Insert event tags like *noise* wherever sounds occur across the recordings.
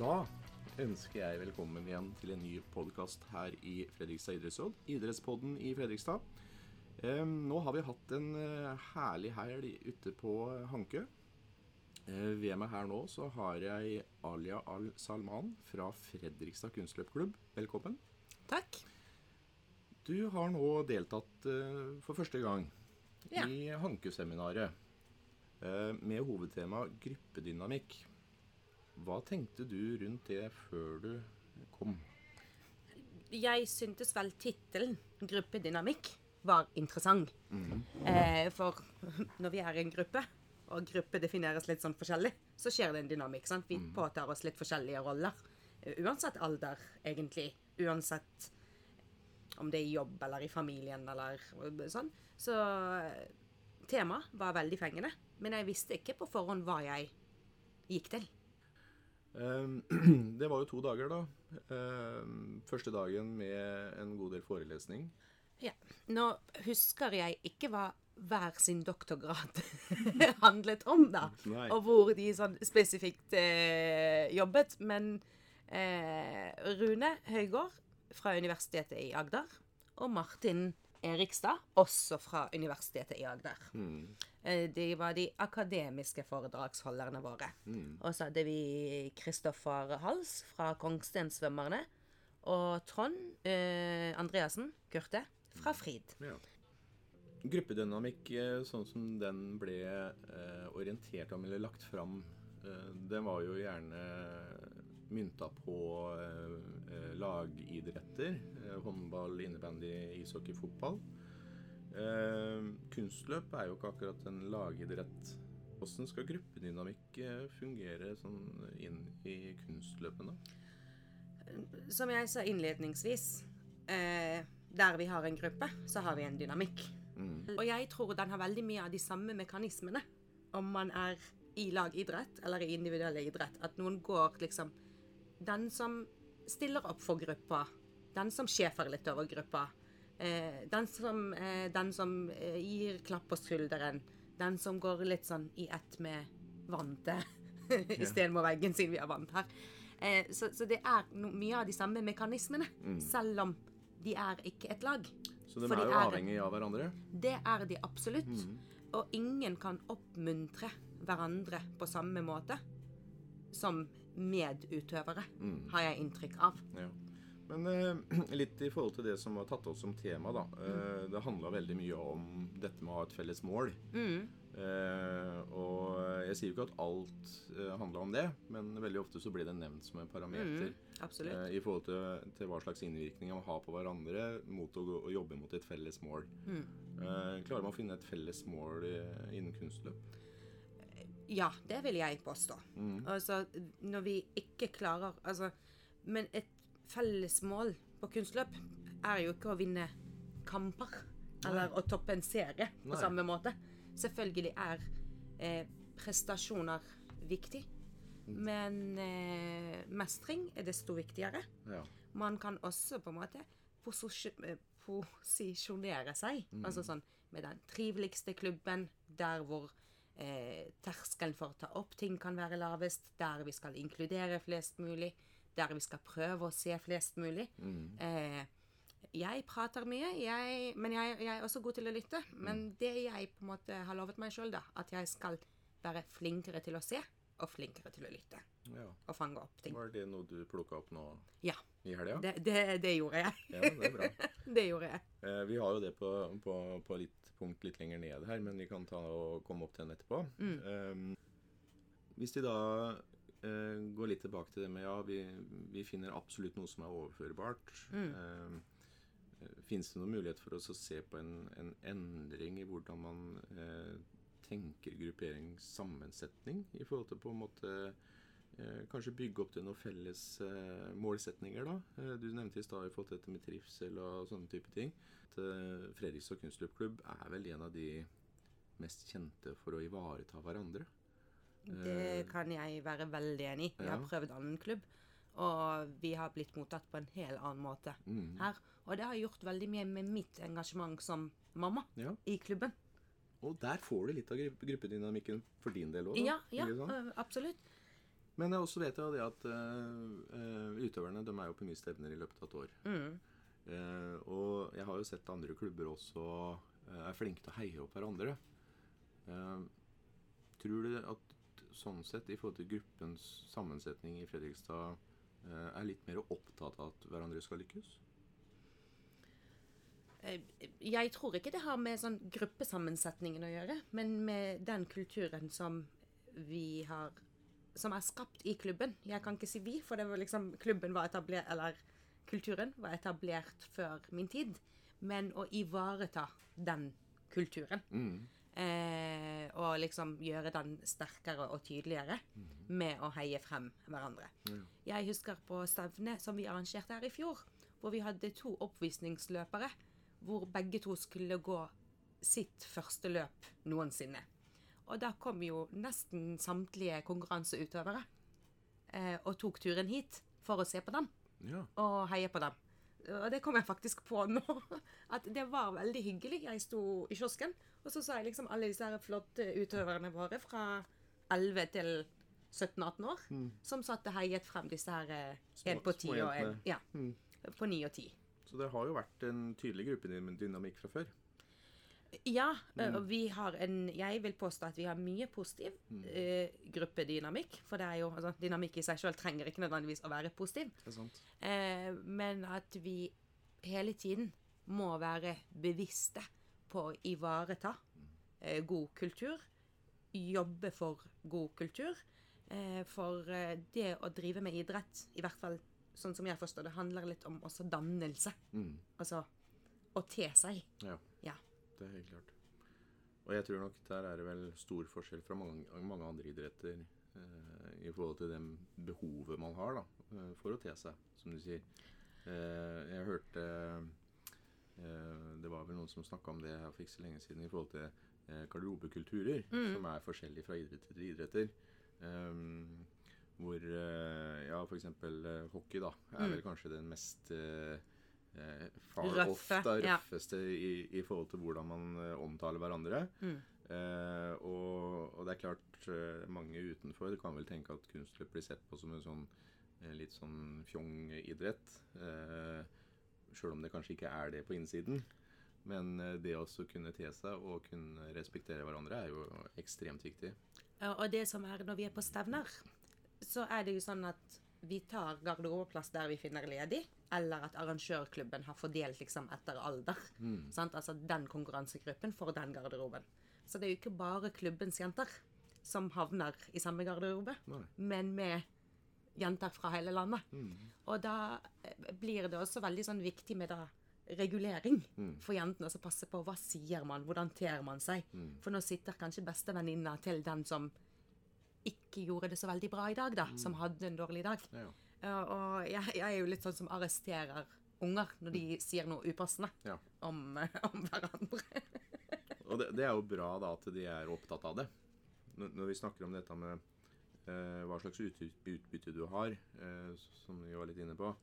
Da ønsker jeg velkommen igjen til en ny podkast her i Fredrikstad idrettsråd. Idrettspodden i Fredrikstad. Nå har vi hatt en eh, herlig helg ute på Hankø. Eh, ved meg her nå så har jeg Alia Al-Salman fra Fredrikstad kunstløpklubb. Velkommen. Takk. Du har nå deltatt eh, for første gang Ja. i Hankø-seminaret med hovedtema gruppedynamikk. Hva tenkte du rundt det før du kom? Jeg syntes vel tittelen 'gruppedynamikk' var interessant. eh, for når vi er i en gruppe, og gruppe defineres litt sånn forskjellig, så skjer det en dynamikk. sant? Vi påtar oss litt forskjellige roller. Eh, Uansett alder, egentlig. Uansett om det er i jobb eller i familien eller sånn. Så eh, temaet var veldig fengende. Men jeg visste ikke på forhånd hva jeg gikk til. Eh, *clears throat* Det var jo to dager, da. Eh, Første dagen med en god del forelesning. Ja. Nå husker jeg ikke hva hver sin doktorgrad *laughs* handlet om, da. Nei. Og hvor de sånn spesifikt eh, jobbet. Men eh, Rune Høygård fra Universitetet i Agder og Martin Erikstad, også fra Universitetet i Agder. Mm. De var de akademiske foredragsholderne våre. Og så hadde vi Kristoffer Hals fra Kongstensvømmerne. Og Trond eh, Andreassen Kurte fra Frid. Ja. Gruppedynamikk, eh, sånn som den ble eh, orientert om eller lagt fram, eh, den var jo gjerne mynta på eh, eh, lagidretter. Eh, håndball, innebandy, ishockey, fotball. Eh, kunstløp er jo ikke akkurat en lagidrett. Hvordan skal gruppedynamikk fungere sånn inn i kunstløpene? Som jeg sa innledningsvis, eh, der vi har en gruppe, så har vi en dynamikk. Og jeg tror den har veldig mye av de samme mekanismene om man er i lagidrett eller i individuelle idrett. At noen går liksom Den som stiller opp for gruppa, den som sjefer litt over gruppa, eh, den som, eh, den som eh, gir klapp på skulderen, den som går litt sånn i ett med vante *laughs* istedenfor veggen, siden vi har vant her. Eh, så, så det er mye av de samme mekanismene, selv om de er ikke et lag. Så de er jo er- avhengig av hverandre. Det er de absolutt. Og ingen kan oppmuntre hverandre på samme måte som medutøvere, har jeg inntrykk av. Ja. Men eh, *clears throat* litt i forhold til det som var tatt opp som tema, da. Eh, det handla veldig mye om dette med å ha et felles mål. Eh, og jeg sier jo ikke at alt eh, handla om det, men veldig ofte så blir det nevnt som en parameter. Absolutt. eh, I forhold til, til hva slags innvirkning man har på hverandre mot å, å jobbe mot et felles mål. Eh, klarer man å finne et felles mål eh, innen kunstløp? Ja, det vil jeg påstå. Altså, når vi ikke klarer Altså, men et felles mål på kunstløp er jo ikke å vinne kamper. Eller å toppe en serie på Nei. samme måte. Selvfølgelig er eh, prestasjoner viktig. Men eh, mestring er desto viktigere. Ja. Man kan også på en måte posisjonere seg. Altså sånn med den triveligste klubben, der hvor eh, terskelen for å ta opp ting kan være lavest, der vi skal inkludere flest mulig, der vi skal prøve å se flest mulig. Eh, jeg prater mye, jeg, men jeg, jeg er også god til å lytte. Men det jeg på en måte har lovet meg sjøl, da, at jeg skal være flinkere til å se og flinkere til å lytte. ja. Og fange opp ting. Var det noe du plukka opp nå Ja. i helga? Det, det, det gjorde jeg. Ja, det er bra. *laughs* det gjorde jeg. Eh, vi har jo det på, på, på litt punkt litt lenger ned her, men vi kan ta og komme opp til den etterpå. Eh, hvis vi da eh, går litt tilbake til det med ja, vi, vi finner absolutt noe som er overførbart. Mm. Fins det noen mulighet for oss å se på en, en endring i hvordan man eh, tenker grupperingssammensetning i forhold til på en måte eh, kanskje bygge opp til noen felles eh, målsetninger, da. Eh, du nevnte i stad i forhold til dette med trivsel og sånne type ting. Fredrikstad kunstløpklubb er vel en av de mest kjente for å ivareta hverandre. Det kan jeg være veldig enig i. Jeg har prøvd annen klubb, og vi har blitt mottatt på en helt annen måte her. Og det har gjort veldig mye med mitt engasjement som mamma Ja. i klubben. Og der får du litt av gruppedynamikken for din del òg, Ja, ja, sånn? absolutt. Men jeg også vet jo det at uh, utøverne de er jo på mye stevner i løpet av et år. Mm. Uh, og jeg har jo sett andre klubber også uh, er flinke til å heie opp hverandre. tror du at sånn sett, i forhold til gruppens sammensetning i Fredrikstad, er litt mer opptatt av at hverandre skal lykkes? Jeg tror ikke det har med sånn gruppesammensetningen å gjøre, men med den kulturen som vi har Som er skapt i klubben. Jeg kan ikke si vi, for det var liksom klubben var etablert Eller kulturen var etablert før min tid. Men å ivareta den kulturen. Mm. Eh, og liksom gjøre den sterkere og tydeligere mm. med å heie frem hverandre. Mm. Jeg husker på stevnet som vi arrangerte her i fjor, hvor vi hadde to oppvisningsløpere hvor begge to skulle gå sitt første løp noensinne. Og da kom jo nesten samtlige konkurranseutøvere eh, og tok turen hit for å se på dem ja. og heie på dem. Og det kom jeg faktisk på nå. *laughs* At det var veldig hyggelig. Jeg sto i kiosken, og så sa jeg liksom alle disse flotte utøverne våre fra 11 til 17-18 år, mm. som satt og heiet frem disse her én på ti og én ja, mm. på 9 og 10. Så det har jo vært en tydelig gruppedynamikk fra før? Ja, mm. og vi har en Jeg vil påstå at vi har mye positiv mm. uh, gruppedynamikk. For det er jo altså, dynamikk i seg sjøl trenger ikke nødvendigvis å være positiv. Det sant. Uh, men at vi hele tiden må være bevisste på å ivareta uh, god kultur. Jobbe for god kultur. for det å drive med idrett, i hvert fall sånn som jeg forstår det, handler litt om også dannelse. Mm. Altså å te seg. Ja. ja. Det er helt klart. Og jeg tror nok der er det vel stor forskjell fra mange, mange andre idretter eh, i forhold til det behovet man har da, eh, for å te seg, som du sier. Eh, jeg hørte eh, Det var vel noen som snakka om det her for ikke så lenge siden i forhold til eh, garderobekulturer, mm. som er forskjellige fra idretter til idretter. Um, hvor eh, ja, f.eks. Uh, hockey da, er mm. vel kanskje den mest eh, far Røffe, da, røffeste ja. i, i, forhold til hvordan man omtaler hverandre. Mm. Eh, og, og, det er klart mange utenfor kan vel tenke at kunstløp blir sett på som en sånn litt sånn fjong idrett. Sjøl om det kanskje ikke er det på innsiden. Men det å kunne te seg og kunne respektere hverandre er jo ekstremt viktig. Ja, og det som er når vi er på stevner, så er det jo sånn at vi tar garderobeplass der vi finner ledig, eller at arrangørklubben har fordelt liksom etter alder. Mm. Altså den konkurransegruppen for den garderoben. Så det er jo ikke bare klubbens jenter som havner i samme garderobe, Nei. men med jenter fra hele landet. Mm. Og da eh, blir det også veldig sånn viktig med da regulering mm. for jentene. Altså passe på hva sier man, hvordan ter man seg. Mm. For nå sitter kanskje bestevenninna til den som ikke gjorde det så veldig bra i dag, da, som hadde en dårlig dag. Ja. Uh, og jeg, jeg, er jo litt sånn som arresterer unger når de sier noe upassende ja. om, om, hverandre. *laughs* og det, det, er jo bra da at de er opptatt av det. Når, når vi snakker om dette med uh, hva slags utbytte du har, uh, som vi var litt inne på,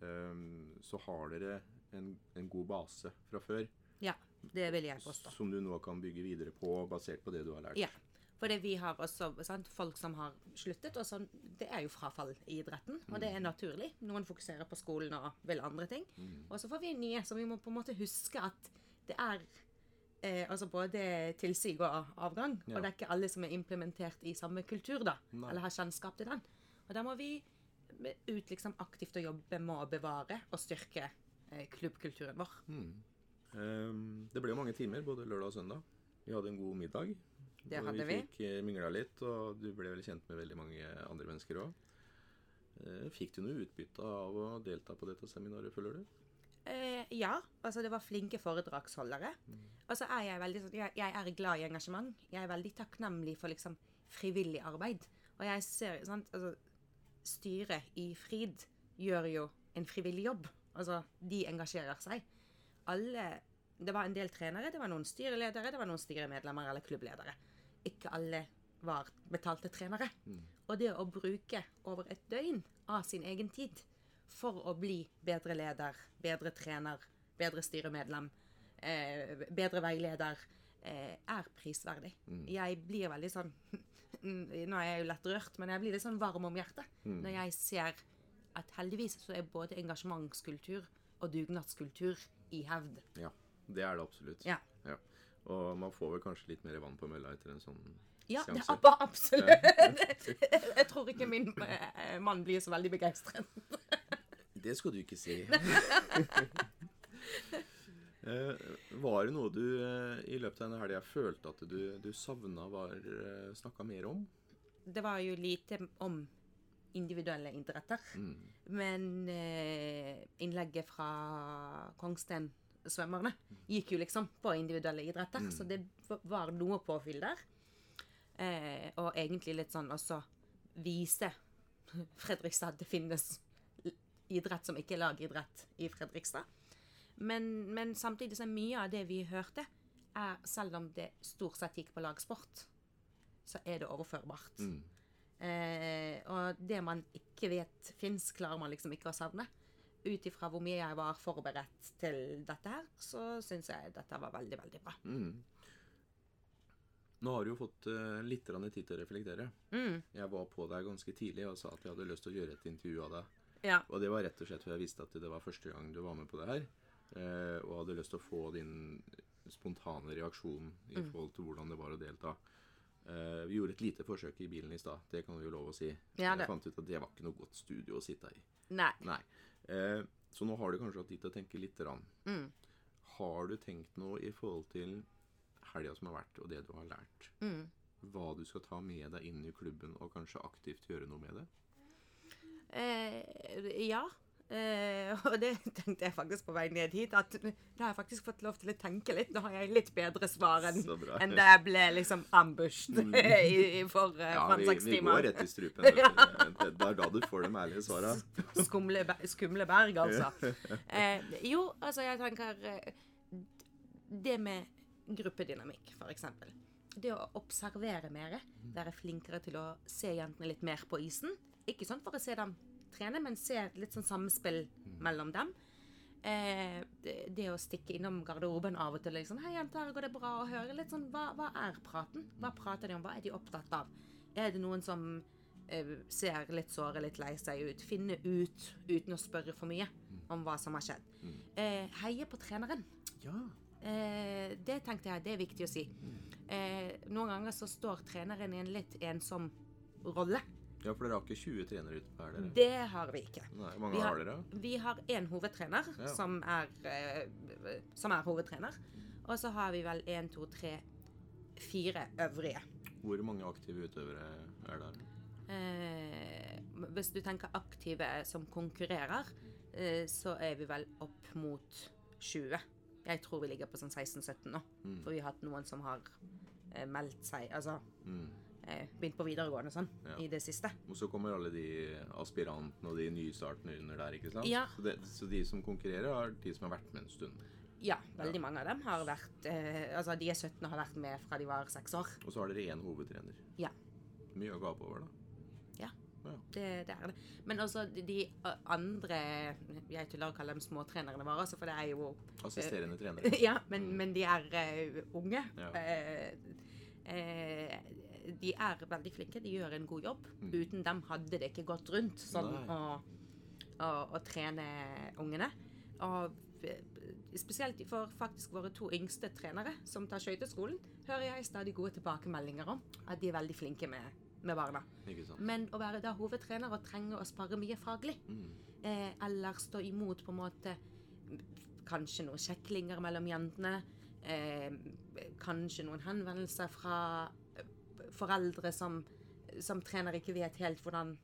så har dere en, en, god base fra før. Ja, det vil jeg påstå. Som du nå kan bygge videre på, basert på det du har lært. Ja. Fordi vi har også sant, folk som har sluttet. og sånn, Det er jo frafall i idretten, og det er naturlig. Noen fokuserer på skolen og vil andre ting. Mm. Og så får vi nye, så vi må på en måte huske at det er eh, altså både tilsig og avgang. Ja. Og det er ikke alle som er implementert i samme kultur, da, Nei. eller har kjennskap til den. Og da må vi ut liksom aktivt og jobbe med å bevare og styrke eh, klubbkulturen vår. Mm. Um, det ble jo mange timer både lørdag og søndag. Vi hadde en god middag. Det hadde vi. Vi fikk eh, mingla litt, og du ble vel kjent med veldig mange andre mennesker òg. Eh, fikk du noe utbytte av å delta på dette seminaret, føler du? Eh, ja. Altså, det var flinke foredragsholdere. Mm. Og så er jeg veldig sånn jeg, jeg, er glad i engasjement. Jeg er veldig takknemlig for liksom frivillig arbeid. Og jeg ser sant, altså, Styret i Frid gjør jo en frivillig jobb. Altså, de engasjerer seg. Alle Det var en del trenere, det var noen styreledere, det var noen styremedlemmer eller klubbledere ikke alle var betalte trenere. Mm. Og det å bruke over et døgn av sin egen tid for å bli bedre leder, bedre trener, bedre styremedlem, eh, bedre veileder, eh, er prisverdig. Mm. Jeg blir veldig sånn *laughs* Nå er jeg jo lett rørt, men jeg blir litt sånn varm om hjertet Mm. når jeg ser at heldigvis så er både engasjementskultur og dugnadskultur i hevd. Ja, det er det absolutt. Ja. Ja. Og man får vel kanskje litt mer vann på mølla etter en sånn Ja, seanse. Ja, ab- absolutt. *laughs* Jeg tror ikke min eh, mann blir så veldig begeistret. *laughs* Det skal du ikke si. *laughs* Eh, var det noe du eh, i løpet av denne helga følte at du, du savna var snakka mer om? Det var jo lite om individuelle idretter. Mm. Men innlegget fra Kongsten svømmerne gikk jo liksom på individuelle idretter, så det var noe påfyll der. Eh, og egentlig litt sånn også vise *laughs* Fredrikstad at det finnes idrett som ikke er lagidrett i Fredrikstad. Men, men samtidig så mye av det vi hørte, er, selv om det stort sett gikk på lagsport, så er det overførbart. Mm. Eh, og det man ikke vet fins, klarer man liksom ikke å savne. Ut ifra hvor mye jeg var forberedt til dette her, så syns jeg dette var veldig, veldig bra. Mm. Nå har du jo fått uh, litt tid til å reflektere. Mm. Jeg var på deg ganske tidlig og sa at jeg hadde lyst til å gjøre et intervju av deg. Ja. Og det var rett og slett fordi jeg visste at det var første gang du var med på det her. Uh, og hadde lyst til å få din spontane reaksjon i Mm. forhold til hvordan det var å delta. Uh, vi gjorde et lite forsøk i bilen i stad, det kan vi jo lov å si. Ja, Jeg fant ut at det var ikke noe godt studio å sitte i. Nei. Nei. Eh, så nå har du kanskje hatt tid til å tenke litt. Mm. Har du tenkt noe i forhold til helga som har vært, og det du har lært? Mm. Hva du skal ta med deg inn i klubben, og kanskje aktivt gjøre noe med det? Eh, ja. Eh, og det tenkte jeg faktisk på vei ned hit, at da har jeg faktisk fått lov til å tenke litt. Nå har jeg litt bedre svar enn enn da jeg ble liksom ambushed *laughs* i, i for uh, Ja, vi, vi går rett i strupen. *laughs* du. Det det er da du får de ærlige svara. Skumle, skumle berg, altså. *laughs* Eh, jo, altså jeg tenker eh, Det med gruppedynamikk, f.eks. Det å observere mer. Være flinkere til å se jentene litt mer på isen. Ikke sånn for å se dem trene, men se litt sånn samspill mellom dem. Eh, det, det å stikke innom garderoben av og til liksom, 'Hei, jenter, går det bra?' å høre litt sånn hva, hva er praten? Hva prater de om? Hva er de opptatt av? Er det noen som eh, ser litt såre, litt lei seg ut? Finne ut, uten å spørre for mye, om hva som har skjedd. Eh, heie på treneren. Ja. Eh, det tenkte jeg det er viktig å si. Eh, noen ganger så står treneren i en litt ensom rolle. Ja, for dere har ikke 20 trenere ute på her, dere? Det har vi ikke. Nei, Hvor mange Vi har, har, dere? vi har én hovedtrener Ja. som, er, eh, som er hovedtrener. Og så har vi vel én, to, tre, fire øvrige. Hvor mange aktive utøvere er der? Eh, hvis du tenker aktive som konkurrerer, eh, så er vi vel opp mot 20. Jeg tror vi ligger på sånn 16-17 nå. For vi har hatt noen som har meldt seg Altså Mm. Eh, begynt på videregående sånn Ja. i det siste. Og så kommer alle de aspirantene og de nystartene under der, ikke sant? Ja. Så, det, så de som konkurrerer, er de som har vært med en stund. Ja, veldig mange av dem har vært eh, Altså de er 17 og har vært med fra de var 6 år. Og så har dere én hovedtrener. Ja. Mye å gape over, da. Ja. Ja. Det, det er det. Men også de, andre Jeg tuller å kalle dem småtrenerne våre, altså, for det er jo Assisterende *laughs* trenere. Ja, men, men de er uh, unge. Ja. Uh, eh, de er veldig flinke, de gjør en god jobb. Uten dem hadde det ikke gått rundt sånn Mm. Å, å, å trene ungene. Og eh, spesielt for faktisk våre to yngste trenere som tar skøyteskolen, hører jeg stadig gode tilbakemeldinger om at de er veldig flinke med, med barna. Men å være da hovedtrener og trenge å spare mye faglig, Mm. eh, eller stå imot på en måte kanskje noen sjeklinger mellom jentene, eh, kanskje noen henvendelser fra foreldre som, som trener ikke vet helt hvordan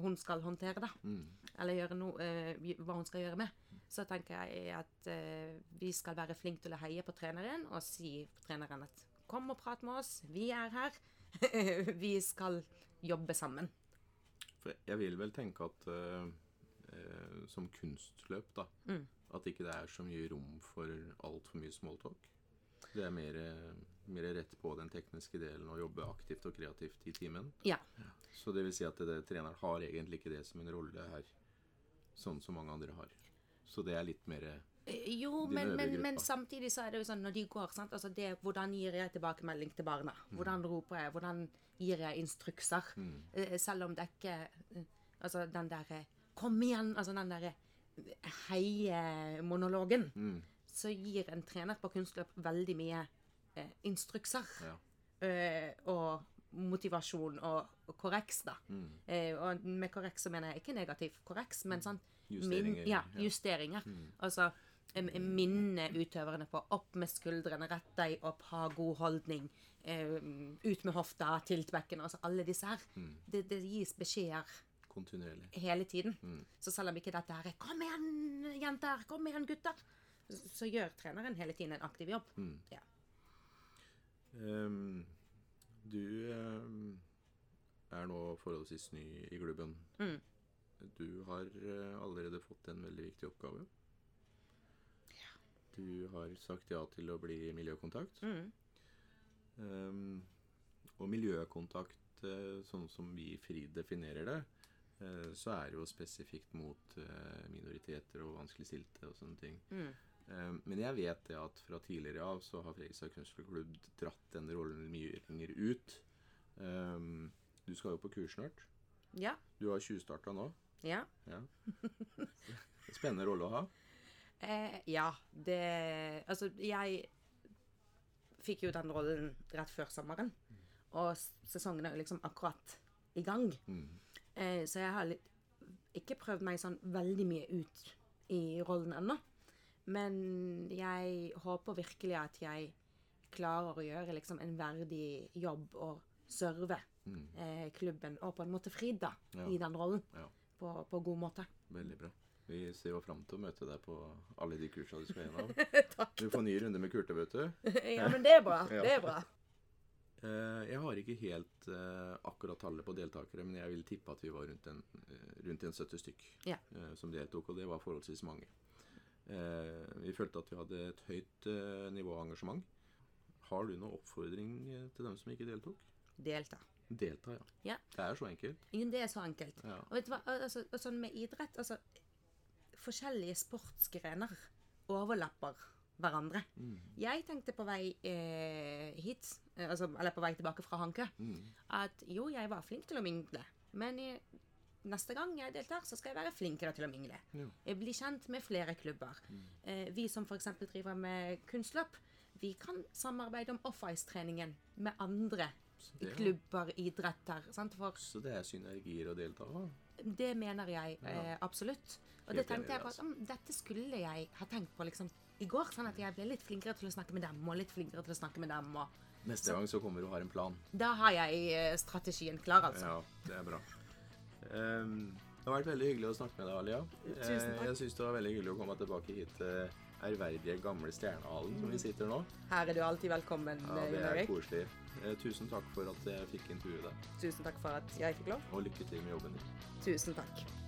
hun skal håndtere det, Mm. eller no, uh, hva hun skal gjøre med. Så tenker jeg at uh, vi skal være flinke til å heie på treneren og si treneren at kom og prat med oss, vi er her. *laughs* vi skal jobbe sammen. For jeg vil vel tenke at uh, som kunstløp, da Mm. At ikke det er så mye rom for altfor mye smalltalk. Det er mer, eh, mer rett på den tekniske delen og jobbe aktivt og kreativt i timen. Ja. Så det vil si at det, treneren har egentlig ikke det som en rolle her, sånn som mange andre har. Så det er litt mer Jo, Dine men, øvrige men, men samtidig så er det jo sånn når de går sant? Altså det, Hvordan gir jeg tilbakemelding til barna? Mm. Hvordan roper jeg? Hvordan gir jeg instrukser? Mm. Selv om det ikke Altså den derre Kom igjen! Altså den derre heie-monologen. Mm. Så gir en trener på kunstløp veldig mye eh, instrukser. Ja. eh, og motivasjon og, korreks, da. Mm. Eh, og med korreks så mener jeg ikke negativ korreks, men sånn Justeringer, Min, ja, ja. Mm. Altså minne utøverne på opp med skuldrene, rett deg opp, ha god holdning. Eh, ut med hofta, tilt bekken. Altså alle disse her. Mm. Det, det gis beskjeder Kontinuerlig. hele tiden. Mm. Så selv om ikke dette her er 'Kom igjen, jenter! Kom igjen, gutter!' Så, gjør treneren hele tiden en aktiv jobb. Mm. Ja. Um, du um, er nå forholdsvis ny i klubben. Mm. Du har eh, allerede fått en veldig viktig oppgave. Du har sagt ja til å bli miljøkontakt. Mm. Um, og miljøkontakt, eh, sånn som vi FRI definerer det, eh, så er det jo spesifikt mot minoriteter og vanskeligstilte og sånne ting. Mm. Ehm, men jeg vet det at fra tidligere av så har Fredrikstad Kunstklubb dratt denne rollen mye lenger ut. Ehm, du skal jo på kurs snart. Ja. Du har tjuvstarta nå. Ja. Ja. *laughs* Spennende rolle å ha. Eh, ja, det Altså, jeg fikk jo den rollen rett før sommeren. Og sesongen er jo liksom akkurat i gang. Mm. Eh, så jeg har litt, ikke prøvd meg sånn veldig mye ut i rollen ennå. Men jeg håper virkelig at jeg klarer å gjøre liksom en verdig jobb og serve Mm. eh, klubben, og på en måte Frida, Ja. i den rollen. Ja. På, på god måte. Veldig bra. Vi ser jo fram til å møte deg på alle de kursene du skal gjennom. *laughs* Takk. Du får ny runde med Kurte, vet du. *laughs* ja, men det er bra. Ja. Det er bra. *laughs* Eh, Jeg har ikke helt uh, akkurat tallet på deltakere, men jeg vil tippe at vi var rundt en, eh, rundt en 70 stykk yeah. uh, som deltok, og det var forholdsvis mange. Eh, Vi følte at vi hadde et høyt eh, nivå av engasjement. Har du noen oppfordring eh, til dem som ikke deltok? Delta. Delta, ja. Ja. Det er så enkelt. Ingen, det er så enkelt. Ja. Og vet du hva, altså, sånn med idrett altså, Forskjellige sportsgrener overlapper hverandre. Mm. Jeg tenkte på vei eh, hit, altså, eller på vei tilbake fra Hankø, Mm. at jo, jeg var flink til å mingle. Men i, neste gang jeg deltar, så skal jeg være flinkere til å mingle. Ja. Blir kjent med flere klubber. Eh, vi som f.eks. driver med kunstløp, vi kan samarbeide om off-ice-treningen med andre Så det, klubber, idretter. Sant? For så det er synergier å delta av. det mener jeg eh, absolutt. Og det Helt det tenkte jeg på at om, dette skulle jeg ha tenkt på liksom i går. Sånn at jeg ble litt flinkere til å snakke med dem, og litt flinkere til å snakke med dem. Og Neste gang så kommer du og har en plan. da har jeg eh, strategien klar, altså. Ja, det er bra. Ehm, det har vært veldig hyggelig å snakke med deg, Alia. Tusen Eh, takk. Jeg syns det var veldig hyggelig å komme tilbake hit til ærverdige, gamle Stjernehallen som vi sitter nå. Her er du alltid velkommen, Ja, Det er koselig. Eh, Tusen takk for at jeg fikk intervjue deg, Tusen takk for at jeg fikk lov. og lykke til med jobben din. Tusen takk.